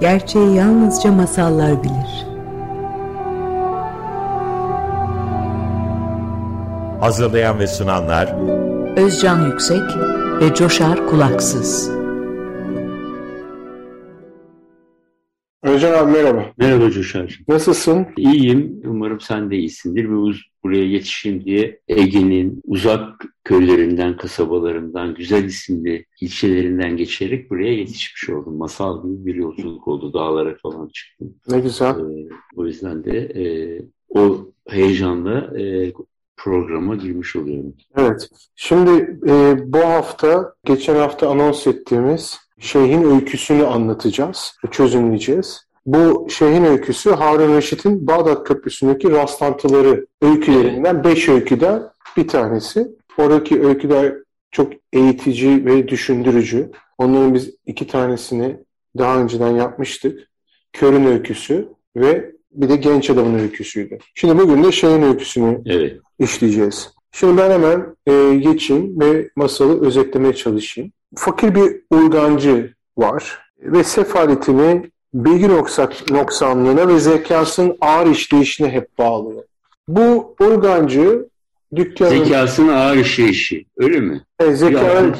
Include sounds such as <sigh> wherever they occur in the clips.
Gerçeği yalnızca masallar bilir. Hazırlayan ve sunanlar Özcan Yüksek ve Coşar Kulaksız. Özcan abi merhaba. Merhaba Coşar. Nasılsın? İyiyim. Umarım sen de iyisindir. Ve buraya yetişeyim diye Ege'nin uzak köylerinden, kasabalarından, güzel isimli ilçelerinden geçerek buraya yetişmiş oldum. Masal gibi bir yolculuk oldu. Dağlara falan çıktım. Ne güzel. Ee, o yüzden de e, o heyecanla e, programa girmiş oluyorum. Evet. Şimdi e, bu hafta, geçen hafta anons ettiğimiz Şeyh'in öyküsünü anlatacağız, çözümleyeceğiz. Bu Şeyh'in öyküsü Harun Reşit'in Bağdat Köprüsü'ndeki rastlantıları öykülerinden beş öyküden bir tanesi. Oradaki öyküler çok eğitici ve düşündürücü. Onların biz iki tanesini daha önceden yapmıştık. Kör'ün öyküsü ve bir de genç adamın öyküsüydü. Şimdi bugün de Şeyh'in öyküsünü evet. işleyeceğiz. Şimdi ben hemen e, geçeyim ve masalı özetlemeye çalışayım. Fakir bir urgancı var ve sefaletini bilgi noksak, noksanlığına ve zekasının ağır işleyişine hep bağlıyor. Bu urgancı dükkanın... Zekasının ağır işleyişi, öyle mi? E, zeka,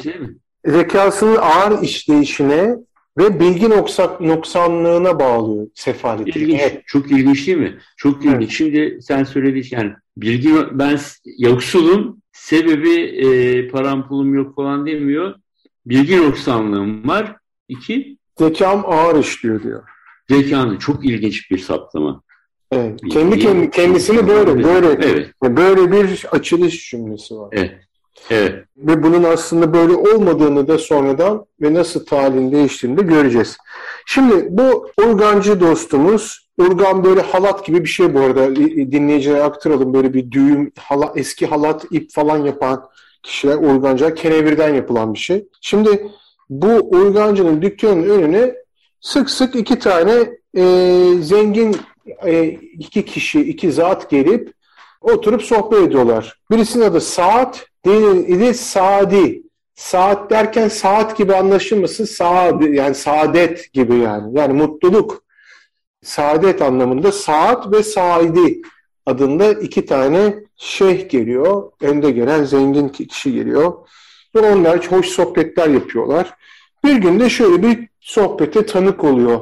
zekasının ağır işleyişine ve bilgi noksak, noksanlığına bağlıyor sefaleti. İlginç, evet. çok ilginç değil mi? Çok ilginç. Evet. Şimdi sen söyledin yani bilgi ben yoksulum, sebebi e, param pulum yok falan demiyor. Bilgi noksanlığım var. İki. Zekam ağır işliyor diyor. Zekanı çok ilginç bir saptama. Evet. Kendi, kendi kendisini böyle böyle evet. böyle bir açılış cümlesi var. Evet. Evet. Ve bunun aslında böyle olmadığını da sonradan ve nasıl talihini değiştiğini de göreceğiz. Şimdi bu urgancı dostumuz, urgan böyle halat gibi bir şey bu arada dinleyicilere aktaralım. Böyle bir düğüm, hala, eski halat, ip falan yapan kişiler urgancılar, kenevirden yapılan bir şey. Şimdi bu urgancının dükkanının önüne sık sık iki tane e, zengin e, iki kişi, iki zat gelip oturup sohbet ediyorlar. Birisinin adı Saat, diğerinin adı Sadi. Saat derken saat gibi anlaşılmasın, saat yani saadet gibi yani. Yani mutluluk, saadet anlamında saat ve saidi adında iki tane şeyh geliyor. Önde gelen zengin kişi geliyor. Onlar hoş sohbetler yapıyorlar. Bir günde şöyle bir sohbete tanık oluyor.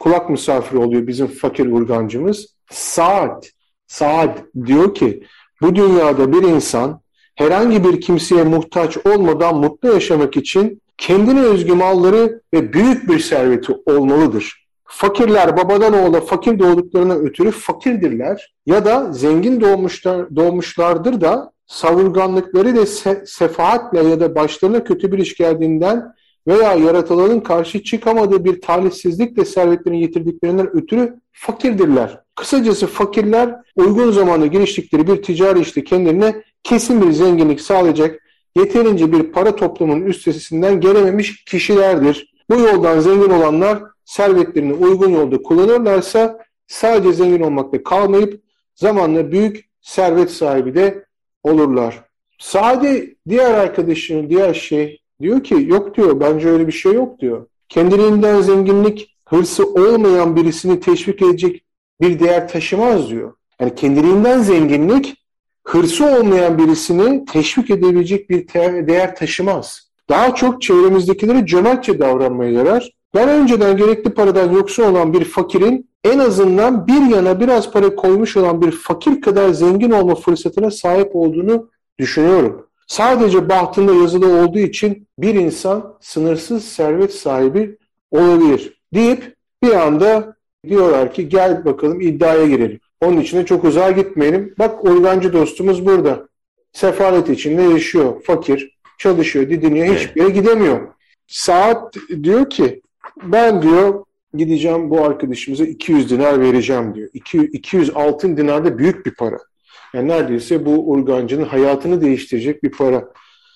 Kulak misafiri oluyor bizim fakir urgancımız. Saat, Saat diyor ki bu dünyada bir insan herhangi bir kimseye muhtaç olmadan mutlu yaşamak için kendine özgü malları ve büyük bir serveti olmalıdır. Fakirler babadan oğula fakir doğduklarına ötürü fakirdirler ya da zengin doğmuşlar, doğmuşlardır da savurganlıkları ile se sefaatle ya da başlarına kötü bir iş geldiğinden veya yaratılanın karşı çıkamadığı bir talihsizlikle servetlerini yitirdiklerinden ötürü fakirdirler. Kısacası fakirler uygun zamanda giriştikleri bir ticari işte kendilerine kesin bir zenginlik sağlayacak yeterince bir para toplumunun üstesinden gelememiş kişilerdir. Bu yoldan zengin olanlar servetlerini uygun yolda kullanırlarsa sadece zengin olmakta kalmayıp zamanla büyük servet sahibi de olurlar. Sade diğer arkadaşının diğer şey diyor ki yok diyor bence öyle bir şey yok diyor. Kendiliğinden zenginlik hırsı olmayan birisini teşvik edecek bir değer taşımaz diyor. Yani kendiliğinden zenginlik hırsı olmayan birisini teşvik edebilecek bir değer taşımaz. Daha çok çevremizdekilere cömertçe davranmaya yarar. Ben önceden gerekli paradan yoksun olan bir fakirin en azından bir yana biraz para koymuş olan bir fakir kadar zengin olma fırsatına sahip olduğunu düşünüyorum. Sadece bahtında yazılı olduğu için bir insan sınırsız servet sahibi olabilir deyip bir anda diyorlar ki gel bakalım iddiaya girelim. Onun için de çok uzağa gitmeyelim. Bak organcı dostumuz burada. Sefalet içinde yaşıyor. Fakir. Çalışıyor, didiniyor. Hiçbir yere gidemiyor. Saat diyor ki ben diyor gideceğim bu arkadaşımıza 200 dinar vereceğim diyor. 200, 200 altın dinar da büyük bir para. Yani neredeyse bu urgancının hayatını değiştirecek bir para.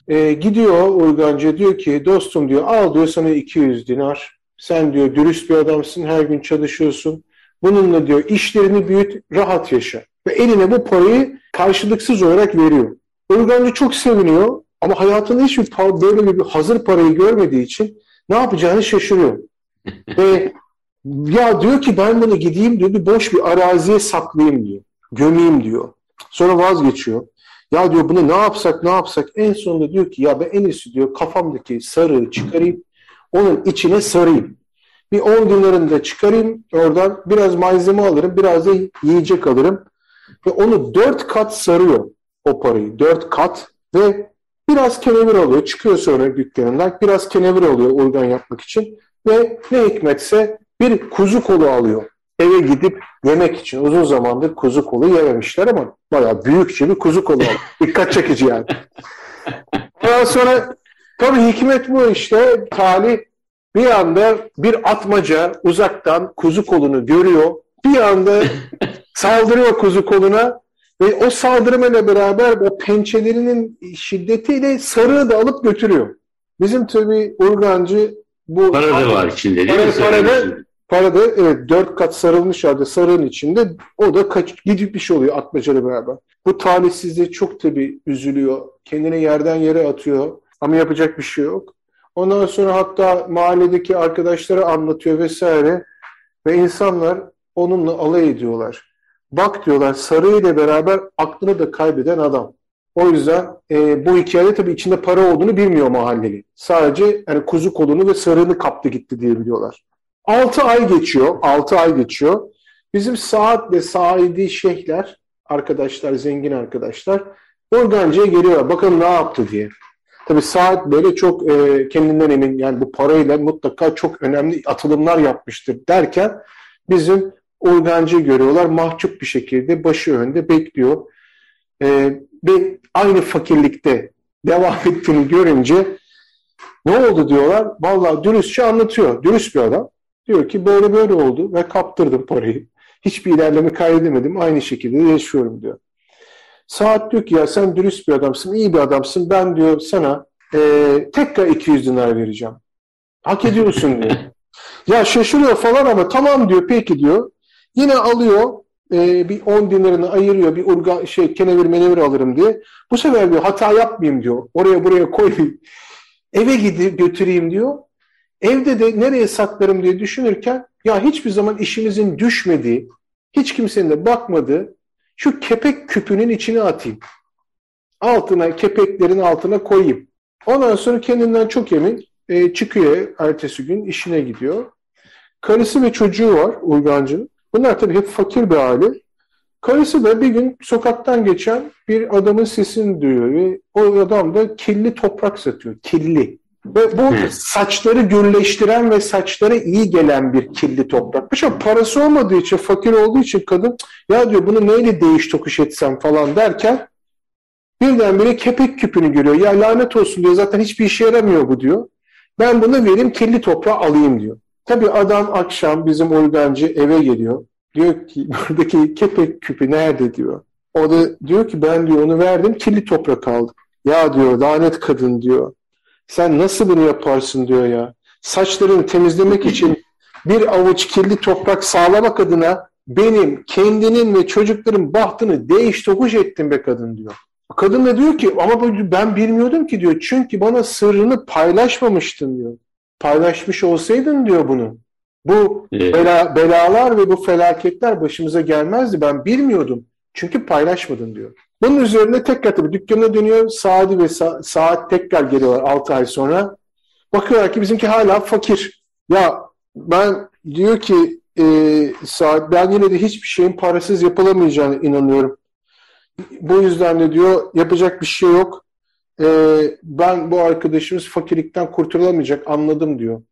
E, gidiyor urgancı diyor ki dostum diyor al diyor sana 200 dinar. Sen diyor dürüst bir adamsın her gün çalışıyorsun. Bununla diyor işlerini büyüt rahat yaşa. Ve eline bu parayı karşılıksız olarak veriyor. Urgancı çok seviniyor ama hayatında hiçbir böyle bir hazır parayı görmediği için ne yapacağını şaşırıyor. <laughs> Ve Ya diyor ki ben bunu gideyim diyor bir boş bir araziye saklayayım diyor. Gömeyim diyor. Sonra vazgeçiyor. Ya diyor bunu ne yapsak ne yapsak en sonunda diyor ki ya ben en iyisi diyor kafamdaki sarığı çıkarayım onun içine sarayım. Bir 10 dinarını da çıkarayım oradan biraz malzeme alırım biraz da yiyecek alırım. Ve onu 4 kat sarıyor o parayı. 4 kat ve biraz kenevir alıyor. Çıkıyor sonra dükkanından biraz kenevir alıyor organ yapmak için. Ve ne hikmetse bir kuzu kolu alıyor. Eve gidip yemek için uzun zamandır kuzu kolu yememişler ama bayağı büyükçe bir kuzu kolu alıyor. <laughs> Dikkat çekici yani. Ondan sonra tabii hikmet bu işte. Talih bir anda bir atmaca uzaktan kuzu kolunu görüyor. Bir anda <laughs> saldırıyor kuzu koluna ve o saldırmayla beraber o pençelerinin şiddetiyle sarığı da alıp götürüyor. Bizim tabii urgancı bu... Para da var içinde değil para, mi? Para da, para da evet dört kat sarılmış halde sarığın içinde o da kaç, gidip bir şey oluyor atmacayla beraber. Bu talihsizliğe çok tabii üzülüyor. Kendini yerden yere atıyor ama yapacak bir şey yok. Ondan sonra hatta mahalledeki arkadaşlara anlatıyor vesaire ve insanlar onunla alay ediyorlar. Bak diyorlar Sarı ile beraber aklını da kaybeden adam. O yüzden e, bu hikayede tabii içinde para olduğunu bilmiyor mahalleli. Sadece yani kuzu kolunu ve sarığını kaptı gitti diye biliyorlar. 6 ay geçiyor. 6 ay geçiyor. Bizim Saat ve Saidi şeyhler, arkadaşlar, zengin arkadaşlar organcıya geliyorlar. Bakalım ne yaptı diye. Tabii Saat böyle çok e, kendinden emin yani bu parayla mutlaka çok önemli atılımlar yapmıştır derken bizim organcı görüyorlar. Mahcup bir şekilde başı önde bekliyor. E, ve aynı fakirlikte devam ettiğini görünce ne oldu diyorlar. Vallahi dürüstçe anlatıyor. Dürüst bir adam. Diyor ki böyle böyle oldu ve kaptırdım parayı. Hiçbir ilerleme kaydedemedim. Aynı şekilde yaşıyorum diyor. Saat diyor ki ya sen dürüst bir adamsın, iyi bir adamsın. Ben diyor sana e, tekrar 200 dinar vereceğim. Hak ediyorsun diyor. <laughs> ya şaşırıyor falan ama tamam diyor peki diyor. Yine alıyor e, bir 10 dinarını ayırıyor bir urga, şey kenevir menevir alırım diye. Bu sefer diyor hata yapmayayım diyor. Oraya buraya koyayım. <laughs> Eve gidip götüreyim diyor. Evde de nereye saklarım diye düşünürken ya hiçbir zaman işimizin düşmediği, hiç kimsenin de bakmadığı şu kepek küpünün içine atayım. Altına, kepeklerin altına koyayım. Ondan sonra kendinden çok emin e, çıkıyor ertesi gün işine gidiyor. Karısı ve çocuğu var Uygancı'nın. Bunlar tabii hep fakir bir aile. Karısı da bir gün sokaktan geçen bir adamın sesini duyuyor ve o adam da kirli toprak satıyor. Kirli. Ve bu saçları gürleştiren ve saçlara iyi gelen bir kirli toprak. Ama parası olmadığı için, fakir olduğu için kadın ya diyor bunu neyle değiş tokuş etsem falan derken birdenbire kepek küpünü görüyor. Ya lanet olsun diyor zaten hiçbir işe yaramıyor bu diyor. Ben bunu vereyim kirli toprağı alayım diyor. Tabii adam akşam bizim organcı eve geliyor. Diyor ki <laughs> buradaki kepek küpü nerede diyor. O da diyor ki ben diyor onu verdim kirli toprak aldım. Ya diyor lanet kadın diyor. Sen nasıl bunu yaparsın diyor ya. Saçlarını temizlemek için bir avuç kirli toprak sağlamak adına benim kendinin ve çocukların bahtını değiş tokuş ettim be kadın diyor. Kadın da diyor ki ama ben bilmiyordum ki diyor. Çünkü bana sırrını paylaşmamıştın diyor. Paylaşmış olsaydın diyor bunu. Bu bela, belalar ve bu felaketler başımıza gelmezdi. Ben bilmiyordum. Çünkü paylaşmadın diyor. Bunun üzerine tekrar tabii dükkanına dönüyor. Saadi ve Sa Saat tekrar geliyorlar 6 ay sonra. Bakıyorlar ki bizimki hala fakir. Ya ben diyor ki e, Saat ben yine de hiçbir şeyin parasız yapılamayacağını inanıyorum. Bu yüzden de diyor yapacak bir şey yok. E, ben bu arkadaşımız fakirlikten kurtulamayacak anladım diyor.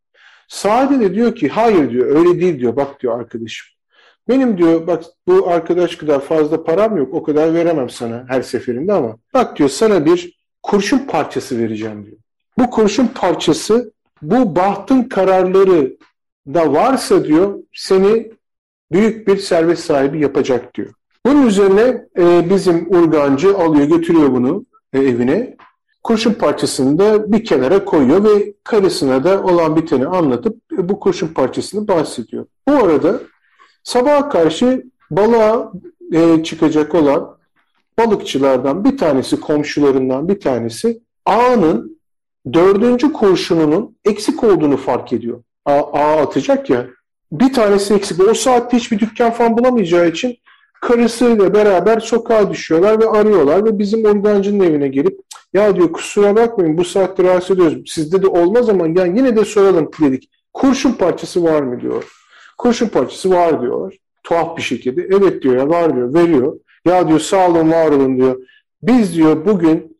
Saadi de diyor ki hayır diyor öyle değil diyor bak diyor arkadaşım. Benim diyor bak bu arkadaş kadar fazla param yok o kadar veremem sana her seferinde ama bak diyor sana bir kurşun parçası vereceğim diyor. Bu kurşun parçası bu bahtın kararları da varsa diyor seni büyük bir servet sahibi yapacak diyor. Bunun üzerine e, bizim urgancı alıyor götürüyor bunu e, evine. Kurşun parçasını da bir kenara koyuyor ve karısına da olan biteni anlatıp e, bu kurşun parçasını bahsediyor. Bu arada Sabaha karşı balığa e, çıkacak olan balıkçılardan bir tanesi, komşularından bir tanesi ağının dördüncü kurşununun eksik olduğunu fark ediyor. A, ağa atacak ya, bir tanesi eksik. O saatte hiçbir dükkan falan bulamayacağı için karısıyla beraber sokağa düşüyorlar ve arıyorlar ve bizim organcının evine gelip ya diyor kusura bakmayın bu saatte rahatsız ediyoruz. Sizde de olmaz ama yani yine de soralım dedik. Kurşun parçası var mı diyor. Kurşun parçası var diyorlar. Tuhaf bir şekilde. Evet diyor ya var diyor. Veriyor. Ya diyor sağ olun var olun diyor. Biz diyor bugün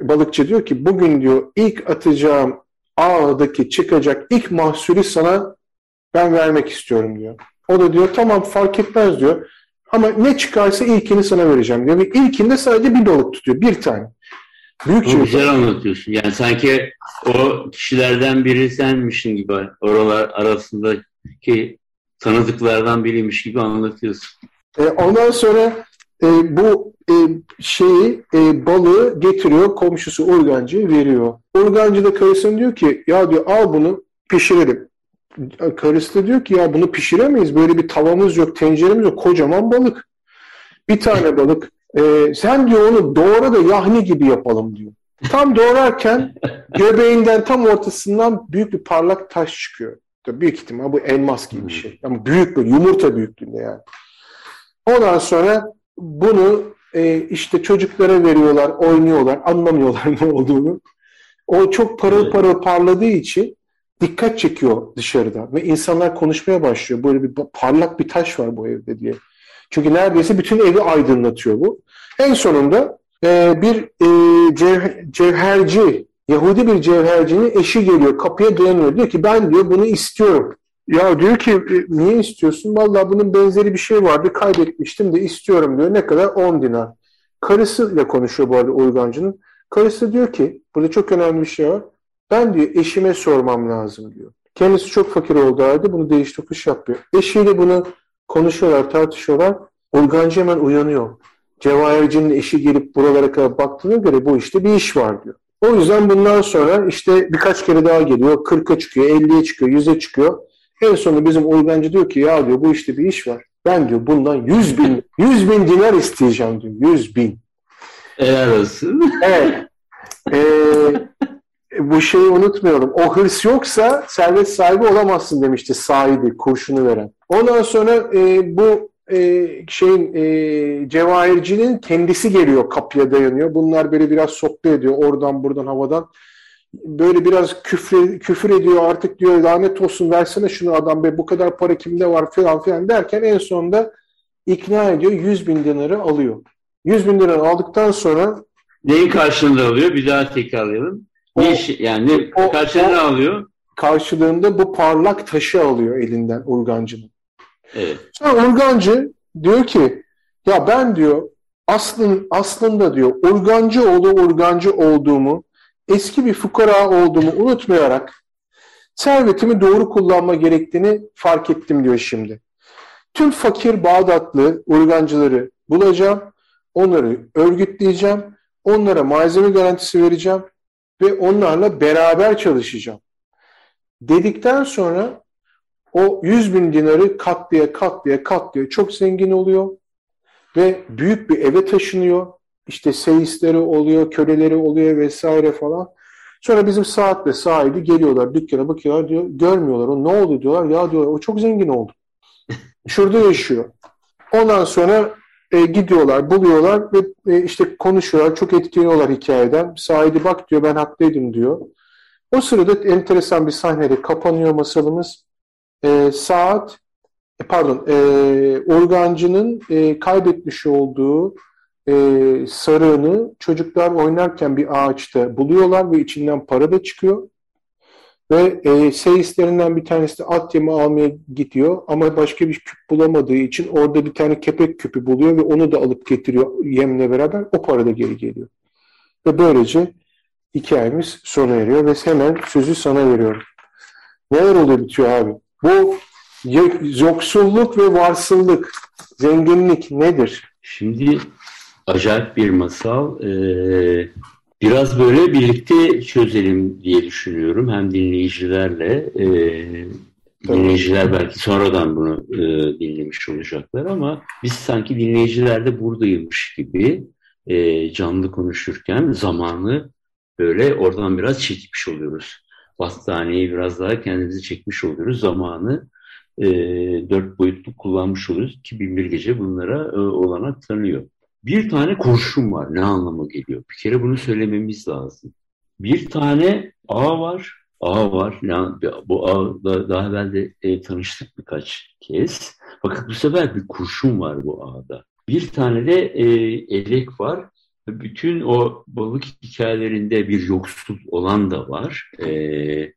balıkçı diyor ki bugün diyor ilk atacağım ağdaki çıkacak ilk mahsulü sana ben vermek istiyorum diyor. O da diyor tamam fark etmez diyor. Ama ne çıkarsa ilkini sana vereceğim diyor. Ve ilkinde sadece bir balık tutuyor. Bir tane. Büyük şey. Güzel anlatıyorsun. Yani sanki o kişilerden biri senmişsin gibi oralar arasındaki tanıdıklardan biriymiş gibi anlatıyorsun. E, ondan sonra e, bu e, şeyi e, balığı getiriyor komşusu organcıya veriyor. Organcı da karısına diyor ki ya diyor al bunu pişirelim. Karısı da diyor ki ya bunu pişiremeyiz. Böyle bir tavamız yok, tenceremiz yok. Kocaman balık. Bir tane balık. E, sen diyor onu doğra da yahni gibi yapalım diyor. Tam doğrarken <laughs> göbeğinden tam ortasından büyük bir parlak taş çıkıyor. Büyük ihtimal bu elmas gibi bir şey. Ama büyük bir yumurta büyüklüğünde yani. Ondan sonra bunu e, işte çocuklara veriyorlar, oynuyorlar, anlamıyorlar <laughs> ne olduğunu. O çok parıl parıl parladığı için dikkat çekiyor dışarıda ve insanlar konuşmaya başlıyor. Böyle bir parlak bir taş var bu evde diye. Çünkü neredeyse bütün evi aydınlatıyor bu. En sonunda e, bir e, cev, cevherci, Yahudi bir cevhercinin eşi geliyor, kapıya dayanıyor. Diyor ki ben diyor bunu istiyorum. Ya diyor ki e, niye istiyorsun? Vallahi bunun benzeri bir şey vardı kaybetmiştim de istiyorum diyor. Ne kadar? 10 dinar. Karısıyla konuşuyor bu arada uygancının. Karısı diyor ki burada çok önemli bir şey var. Ben diyor eşime sormam lazım diyor. Kendisi çok fakir olduğu halde bunu değiş tokuş yapıyor. Eşiyle bunu konuşuyorlar, tartışıyorlar. Uygancı hemen uyanıyor. Cevahircinin eşi gelip buralara kadar baktığına göre bu işte bir iş var diyor. O yüzden bundan sonra işte birkaç kere daha geliyor. 40'a çıkıyor, 50'ye çıkıyor, 100'e çıkıyor. En sonunda bizim uygancı diyor ki ya diyor bu işte bir iş var. Ben diyor bundan 100 bin, 100 bin dinar isteyeceğim diyor. 100 bin. Helal olsun. Evet. Ee, bu şeyi unutmayalım. O hırs yoksa servet sahibi olamazsın demişti Said'i kurşunu veren. Ondan sonra e, bu e, şeyin e, cevahircinin kendisi geliyor kapıya dayanıyor. Bunlar böyle biraz sohbet ediyor oradan buradan havadan böyle biraz küfür, küfür ediyor artık diyor lanet olsun versene şunu adam be bu kadar para kimde var falan filan derken en sonunda ikna ediyor 100 bin dinarı alıyor. 100 bin dinarı aldıktan sonra neyin karşılığında alıyor? Bir daha tekrarlayalım. Ne iş, yani ne, o, karşılığında o, alıyor? Karşılığında bu parlak taşı alıyor elinden Urgancı'nın. Evet. Sonra Urgancı diyor ki ya ben diyor aslın, aslında diyor Urgancı oğlu Urgancı olduğumu eski bir fukara olduğumu unutmayarak servetimi doğru kullanma gerektiğini fark ettim diyor şimdi. Tüm fakir Bağdatlı urgancıları bulacağım, onları örgütleyeceğim, onlara malzeme garantisi vereceğim ve onlarla beraber çalışacağım. Dedikten sonra o 100 bin dinarı katlaya katlaya katlaya çok zengin oluyor ve büyük bir eve taşınıyor işte seyisleri oluyor, köleleri oluyor vesaire falan. Sonra bizim saatle sahibi geliyorlar dükkana bakıyorlar diyor görmüyorlar o ne oldu diyorlar ya diyorlar o çok zengin oldu. <laughs> Şurada yaşıyor. Ondan sonra e, gidiyorlar buluyorlar ve e, işte konuşuyorlar çok etkileniyorlar hikayeden. Sahibi bak diyor ben haklıydım diyor. O sırada enteresan bir sahnede kapanıyor masalımız. E, saat e, pardon e, organcının e, kaybetmiş olduğu e, sarığını çocuklar oynarken bir ağaçta buluyorlar ve içinden para da çıkıyor. Ve e, seyislerinden bir tanesi de at yemi almaya gidiyor ama başka bir küp bulamadığı için orada bir tane kepek küpü buluyor ve onu da alıp getiriyor yemle beraber. O para da geri geliyor. Ve böylece hikayemiz sona eriyor ve hemen sözü sana veriyorum. Neler oluyor bitiyor abi? Bu yoksulluk ve varsıllık, zenginlik nedir? Şimdi acayip bir masal. Ee, biraz böyle birlikte çözelim diye düşünüyorum. Hem dinleyicilerle. E, dinleyiciler belki sonradan bunu e, dinlemiş olacaklar ama biz sanki dinleyiciler de buradaymış gibi e, canlı konuşurken zamanı böyle oradan biraz çekmiş oluyoruz. Battaniyeyi biraz daha kendimizi çekmiş oluyoruz. Zamanı e, dört boyutlu kullanmış oluyoruz. 2001 gece bunlara e, olanak tanıyor. Bir tane kurşun var. Ne anlama geliyor? Bir kere bunu söylememiz lazım. Bir tane ağ var. Ağ var. Yani bu ağda daha evvel de e, tanıştık birkaç kez. Fakat bu sefer bir kurşun var bu ağda. Bir tane de e, elek var. Bütün o balık hikayelerinde bir yoksul olan da var. E,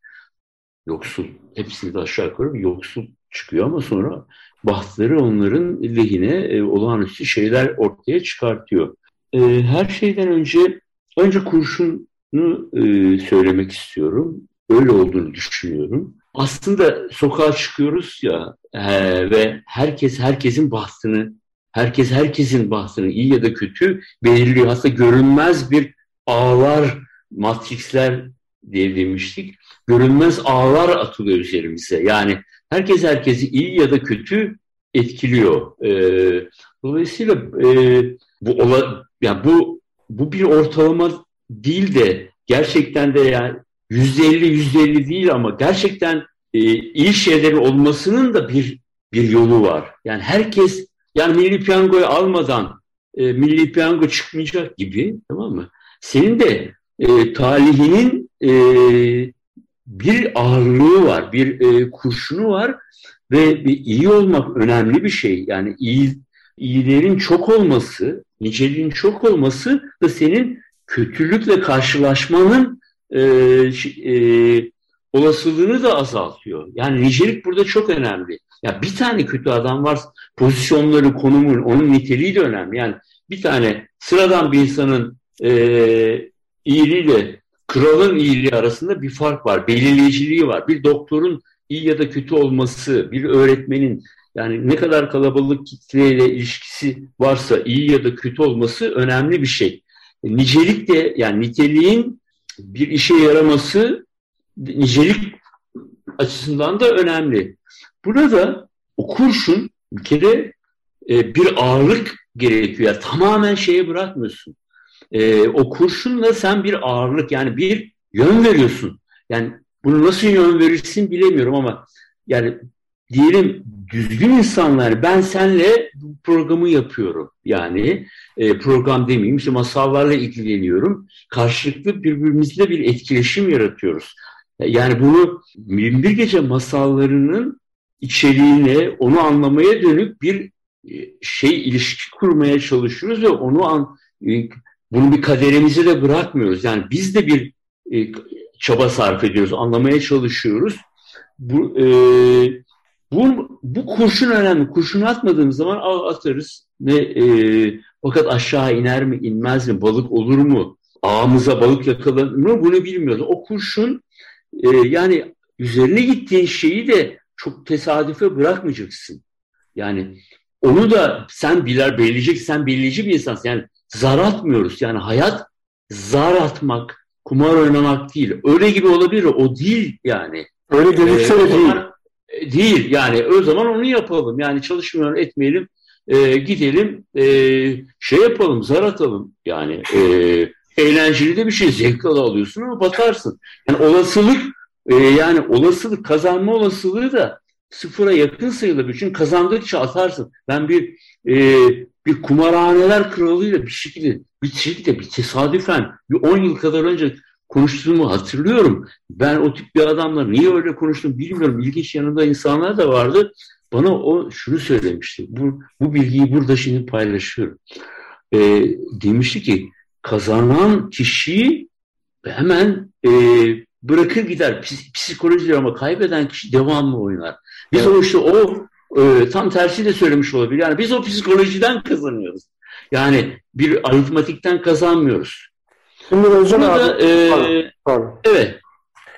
yoksul, hepsinde aşağı yukarı yoksul çıkıyor ama sonra bahtları onların lehine e, olağanüstü şeyler ortaya çıkartıyor. E, her şeyden önce önce kurşunu e, söylemek istiyorum. Öyle olduğunu düşünüyorum. Aslında sokağa çıkıyoruz ya e, ve herkes herkesin bahtını, herkes herkesin bahtını iyi ya da kötü belirliyor. Aslında görünmez bir ağlar, matrixler diye demiştik. Görünmez ağlar atılıyor üzerimize. Yani herkes herkesi iyi ya da kötü etkiliyor. E, dolayısıyla e, bu ola, yani bu bu bir ortalama değil de gerçekten de yani yüzde elli yüzde elli değil ama gerçekten e, iyi şeylerin olmasının da bir bir yolu var. Yani herkes yani milli piyangoyu almadan e, milli piyango çıkmayacak gibi tamam mı? Senin de e, talihinin e, bir ağırlığı var, bir e, kurşunu var ve bir iyi olmak önemli bir şey. Yani iyi iyilerin çok olması, niceliğin çok olması da senin kötülükle karşılaşmanın e, e, olasılığını da azaltıyor. Yani nicelik burada çok önemli. Ya bir tane kötü adam var, pozisyonları, konumun, onun niteliği de önemli. Yani bir tane sıradan bir insanın e, iyiliğiyle kralın iyiliği arasında bir fark var, belirleyiciliği var. Bir doktorun iyi ya da kötü olması, bir öğretmenin yani ne kadar kalabalık kitleyle ilişkisi varsa iyi ya da kötü olması önemli bir şey. Nicelik de yani niteliğin bir işe yaraması nicelik açısından da önemli. Burada o kurşun bir kere e, bir ağırlık gerekiyor. Yani tamamen şeye bırakmıyorsun. E, o kurşunla sen bir ağırlık yani bir yön veriyorsun. Yani bunu nasıl yön verirsin bilemiyorum ama yani diyelim düzgün insanlar ben senle bu programı yapıyorum. Yani e, program demeyeyim işte masallarla ilgileniyorum. Karşılıklı birbirimizle bir etkileşim yaratıyoruz. Yani bunu bir Gece masallarının içeriğine, onu anlamaya dönük bir e, şey ilişki kurmaya çalışıyoruz ve onu an, e, bunu bir kaderimize de bırakmıyoruz. Yani biz de bir e, çaba sarf ediyoruz, anlamaya çalışıyoruz. Bu, e, bu, bu kurşun önemli. Kurşun atmadığımız zaman atarız. Ne, e, fakat aşağı iner mi, inmez mi, balık olur mu, ağımıza balık yakalanır mı bunu bilmiyoruz. O kurşun e, yani üzerine gittiğin şeyi de çok tesadüfe bırakmayacaksın. Yani onu da sen biler belirleyeceksin, sen belirleyici bir insansın. Yani zar atmıyoruz. Yani hayat zar atmak, kumar oynamak değil. Öyle gibi olabilir. O değil yani. Öyle gözükse ee, de değil. E, değil yani. O zaman onu yapalım. Yani çalışmıyor etmeyelim. E, gidelim e, şey yapalım, zar atalım. Yani e, eğlenceli de bir şey. Zevk alıyorsun ama batarsın. Yani olasılık e, yani olasılık, kazanma olasılığı da sıfıra yakın sayılır. Çünkü kazandıkça atarsın. Ben bir e, bir kumarhaneler kralıyla bir şekilde bir şekilde bir tesadüfen bir 10 yıl kadar önce konuştuğumu hatırlıyorum. Ben o tip bir adamla niye öyle konuştum bilmiyorum. İlginç yanında insanlar da vardı. Bana o şunu söylemişti. Bu, bu bilgiyi burada şimdi paylaşıyorum. E, demişti ki kazanan kişiyi hemen e, bırakır gider. Psikoloji ama kaybeden kişi devamlı oynar. Biz evet. o işte o e, tam tersi de söylemiş olabilir. Yani biz o psikolojiden kazanıyoruz. Yani bir aritmatikten kazanmıyoruz. Şimdi Özcan abi, da, e, pardon, pardon. Evet.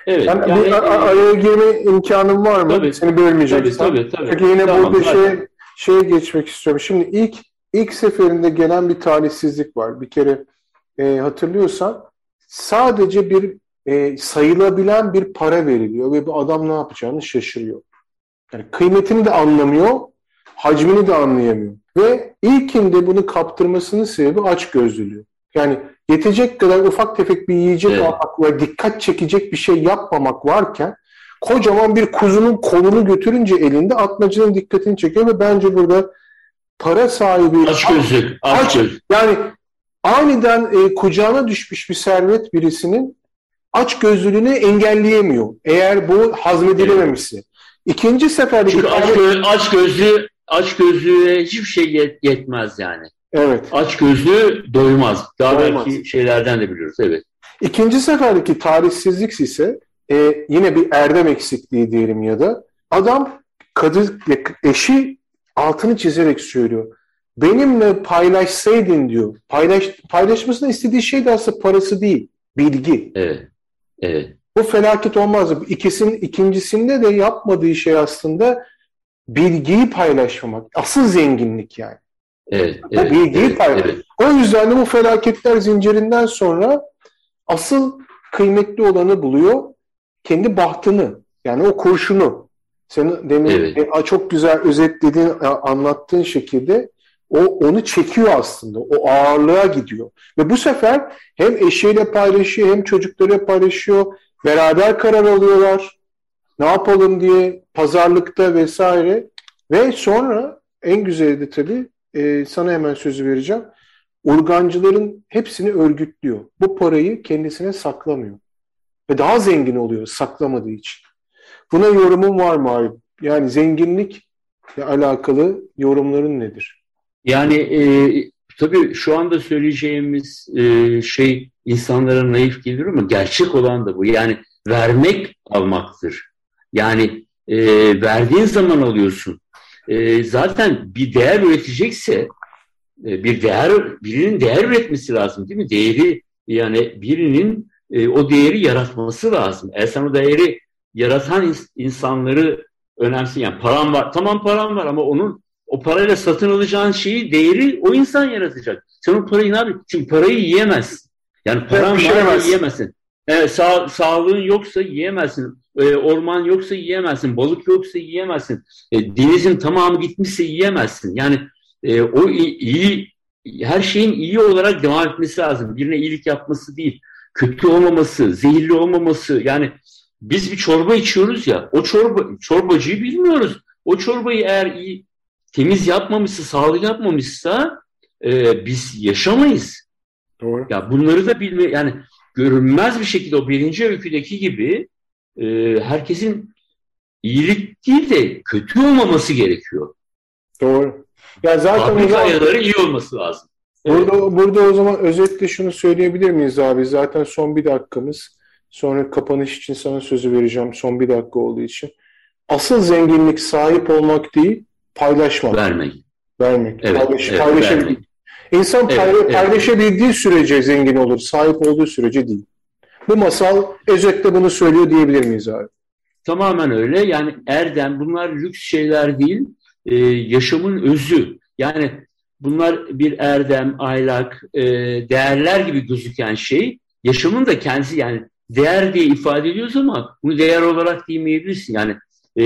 Evet. Yani, yani, bir araya girme imkanım var mı? Tabii, Seni bölmeyeceksem. Tabii, tabii, tabii. Çünkü yine tamam, burada şey, şeye geçmek istiyorum. Şimdi ilk ilk seferinde gelen bir talihsizlik var. Bir kere e, hatırlıyorsan sadece bir e, sayılabilen bir para veriliyor ve bu adam ne yapacağını şaşırıyor. Yani kıymetini de anlamıyor, hacmini de anlayamıyor. Ve ilkinde bunu kaptırmasının sebebi aç gözlülüğü. Yani yetecek kadar ufak tefek bir yiyecek evet. almak ve dikkat çekecek bir şey yapmamak varken kocaman bir kuzunun kolunu götürünce elinde atmacının dikkatini çekiyor ve bence burada para sahibi aç gözlük, aç, aç yani aniden e, kucağına düşmüş bir servet birisinin aç gözlülüğünü engelleyemiyor. Eğer bu hazmedilememişse. Evet. İkinci seferde Çünkü aç, göz, aç gözlü aç gözlüğe hiçbir şey yet, yetmez yani. Evet. Aç gözlü doymaz. Daha doymaz. belki şeylerden de biliyoruz. Evet. İkinci seferdeki tarihsizlik ise e, yine bir erdem eksikliği diyelim ya da adam kadın eşi altını çizerek söylüyor. Benimle paylaşsaydın diyor. Paylaş, paylaşmasını istediği şey de aslında parası değil. Bilgi. Evet. Evet. Bu felaket olmazdı. İkisinin ikincisinde de yapmadığı şey aslında bilgiyi paylaşmamak. Asıl zenginlik yani. Evet, evet, bilgiyi evet, paylaşmak. Evet. O yüzden de bu felaketler zincirinden sonra asıl kıymetli olanı buluyor. Kendi bahtını. Yani o kurşunu. Senin demin evet. E, çok güzel özetlediğin, anlattığın şekilde o onu çekiyor aslında. O ağırlığa gidiyor. Ve bu sefer hem eşiyle paylaşıyor hem çocuklarıyla paylaşıyor. Beraber karar alıyorlar. Ne yapalım diye pazarlıkta vesaire. Ve sonra en güzeli de tabii e, sana hemen sözü vereceğim. Urgancıların hepsini örgütlüyor. Bu parayı kendisine saklamıyor. Ve daha zengin oluyor saklamadığı için. Buna yorumun var mı abi? Yani zenginlikle alakalı yorumların nedir? Yani e, tabii şu anda söyleyeceğimiz e, şey insanlara naif gelir ama gerçek olan da bu. Yani vermek almaktır. Yani e, verdiğin zaman alıyorsun. E, zaten bir değer üretecekse e, bir değer birinin değer üretmesi lazım değil mi? Değeri yani birinin e, o değeri yaratması lazım. Eğer sen o değeri yaratan insanları önemsin. Yani param var. Tamam param var ama onun o parayla satın alacağın şeyi, değeri o insan yaratacak. Sen o parayı ne yapıyorsun? Çünkü parayı yiyemezsin. Yani paran var yiyemezsin. Evet, sağ, sağlığın yoksa yiyemezsin. E, orman yoksa yiyemezsin. Balık yoksa yiyemezsin. E, denizin tamamı gitmişse yiyemezsin. Yani e, o iyi, her şeyin iyi olarak devam etmesi lazım. Birine iyilik yapması değil. Kötü olmaması, zehirli olmaması. Yani biz bir çorba içiyoruz ya. O çorba çorbacıyı bilmiyoruz. O çorbayı eğer iyi temiz yapmamışsa, sağlıklı yapmamışsa e, biz yaşamayız. Doğru. Ya bunları da bilme yani görünmez bir şekilde o birinci öyküdeki gibi e, herkesin iyilik değil de kötü olmaması gerekiyor. Doğru. Ya zaten Fabrika zaman, iyi olması lazım. Burada, evet. burada o zaman özetle şunu söyleyebilir miyiz abi? Zaten son bir dakikamız. Sonra kapanış için sana sözü vereceğim son bir dakika olduğu için. Asıl zenginlik sahip olmak değil, paylaşmak. Vermek. Vermek. Evet, Paylaş, evet, paylaşabilmek. İnsan evet, payla, evet. paylaşabildiği sürece zengin olur. Sahip olduğu sürece değil. Bu masal özetle bunu söylüyor diyebilir miyiz abi? Tamamen öyle. Yani erdem bunlar lüks şeyler değil. Ee, yaşamın özü. Yani bunlar bir erdem, ahlak, e, değerler gibi gözüken şey. Yaşamın da kendisi yani değer diye ifade ediyoruz ama bunu değer olarak demeyebilirsin. Yani e,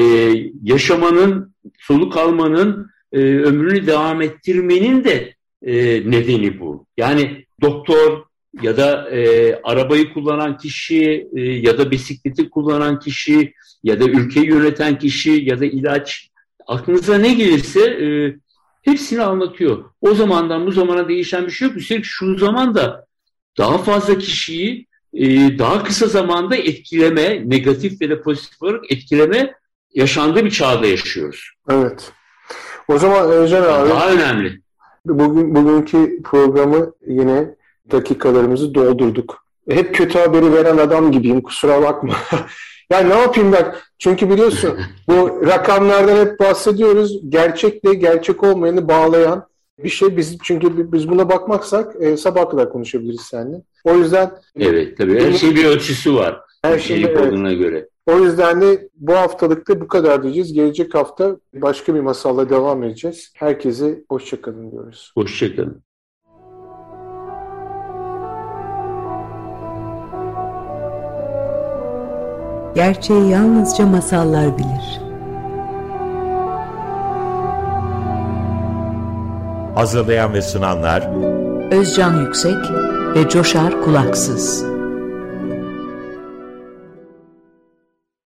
yaşamanın, soluk almanın, e, ömrünü devam ettirmenin de e, nedeni bu. Yani doktor ya da e, arabayı kullanan kişi e, ya da bisikleti kullanan kişi ya da ülkeyi yöneten kişi ya da ilaç aklınıza ne gelirse e, hepsini anlatıyor. O zamandan bu zamana değişen bir şey yok. Üstelik şu zamanda daha fazla kişiyi e, daha kısa zamanda etkileme, negatif ve de pozitif olarak etkileme yaşandığı bir çağda yaşıyoruz. Evet. O zaman Özcan abi... Daha önemli. Bugün Bugünkü programı yine dakikalarımızı doldurduk. Hep kötü haberi veren adam gibiyim kusura bakma. <laughs> yani ne yapayım ben? Çünkü biliyorsun <laughs> bu rakamlardan hep bahsediyoruz. Gerçekle gerçek olmayanı bağlayan bir şey. Biz çünkü biz buna bakmaksak e, sabah kadar konuşabiliriz seninle. O yüzden Evet tabii her şey bir ölçüsü var. Her şey evet. göre. O yüzden de bu haftalıkta bu kadar diyeceğiz. Gelecek hafta başka bir masalla devam edeceğiz. Herkese hoşçakalın diyoruz. Hoşçakalın. Gerçeği yalnızca masallar bilir. Hazırlayan ve sunanlar Özcan Yüksek ve Coşar Kulaksız.